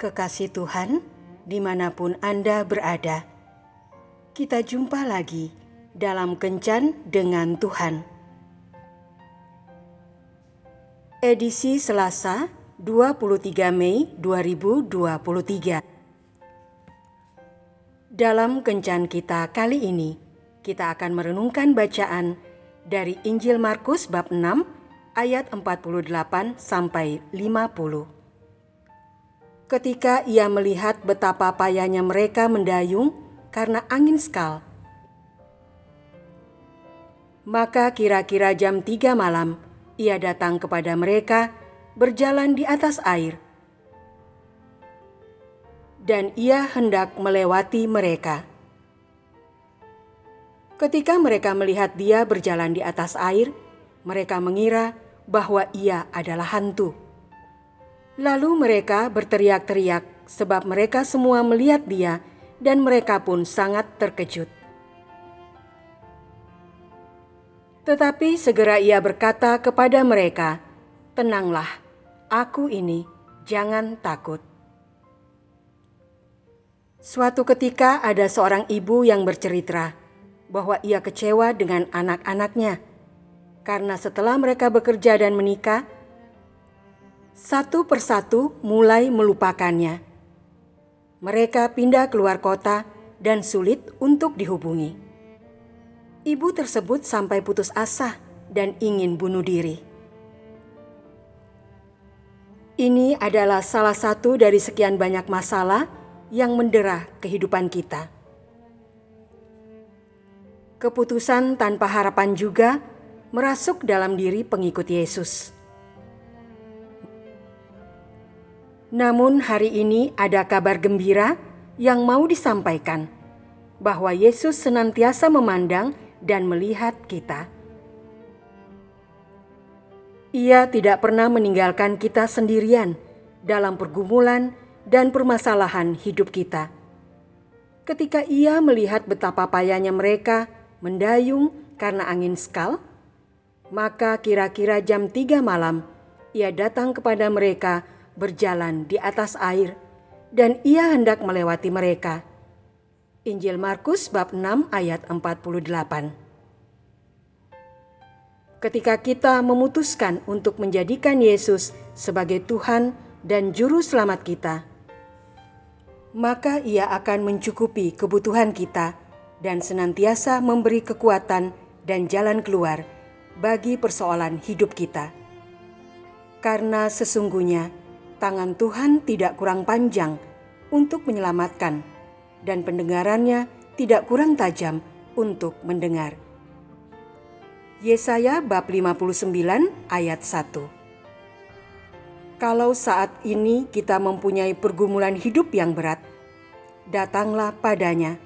Kekasih Tuhan, di mana pun Anda berada, kita jumpa lagi dalam Kencan dengan Tuhan. Edisi Selasa 23 Mei 2023 Dalam Kencan kita kali ini, kita akan merenungkan bacaan dari Injil Markus bab 6 ayat 48 sampai 50. Ketika ia melihat betapa payahnya mereka mendayung karena angin skal, maka kira-kira jam tiga malam ia datang kepada mereka berjalan di atas air. Dan ia hendak melewati mereka. Ketika mereka melihat dia berjalan di atas air, mereka mengira bahwa ia adalah hantu. Lalu mereka berteriak-teriak sebab mereka semua melihat dia dan mereka pun sangat terkejut. Tetapi segera ia berkata kepada mereka, "Tenanglah, aku ini, jangan takut." Suatu ketika ada seorang ibu yang bercerita bahwa ia kecewa dengan anak-anaknya karena setelah mereka bekerja dan menikah, satu persatu mulai melupakannya. Mereka pindah keluar kota dan sulit untuk dihubungi. Ibu tersebut sampai putus asa dan ingin bunuh diri. Ini adalah salah satu dari sekian banyak masalah yang mendera kehidupan kita. Keputusan tanpa harapan juga merasuk dalam diri pengikut Yesus. Namun hari ini ada kabar gembira yang mau disampaikan bahwa Yesus senantiasa memandang dan melihat kita. Ia tidak pernah meninggalkan kita sendirian dalam pergumulan dan permasalahan hidup kita. Ketika ia melihat betapa payahnya mereka mendayung karena angin skal, maka kira-kira jam tiga malam ia datang kepada mereka berjalan di atas air, dan ia hendak melewati mereka. Injil Markus bab 6 ayat 48 Ketika kita memutuskan untuk menjadikan Yesus sebagai Tuhan dan Juru Selamat kita, maka ia akan mencukupi kebutuhan kita dan senantiasa memberi kekuatan dan jalan keluar bagi persoalan hidup kita. Karena sesungguhnya tangan Tuhan tidak kurang panjang untuk menyelamatkan, dan pendengarannya tidak kurang tajam untuk mendengar. Yesaya bab 59 ayat 1 Kalau saat ini kita mempunyai pergumulan hidup yang berat, datanglah padanya.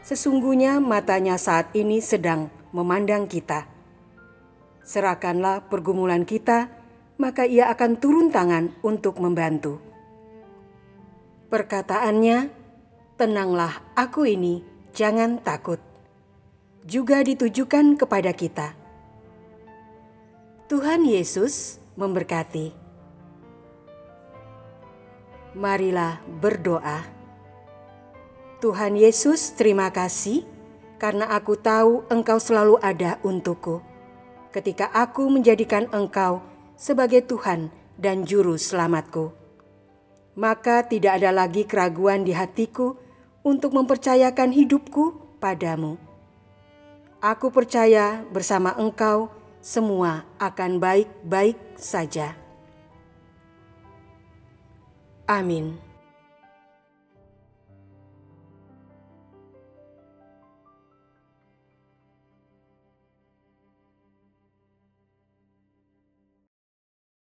Sesungguhnya matanya saat ini sedang memandang kita. Serahkanlah pergumulan kita maka ia akan turun tangan untuk membantu. Perkataannya, "Tenanglah, aku ini, jangan takut." Juga ditujukan kepada kita. Tuhan Yesus memberkati. Marilah berdoa. Tuhan Yesus, terima kasih karena aku tahu Engkau selalu ada untukku. Ketika aku menjadikan Engkau sebagai Tuhan dan Juru Selamatku. Maka tidak ada lagi keraguan di hatiku untuk mempercayakan hidupku padamu. Aku percaya bersama engkau semua akan baik-baik saja. Amin.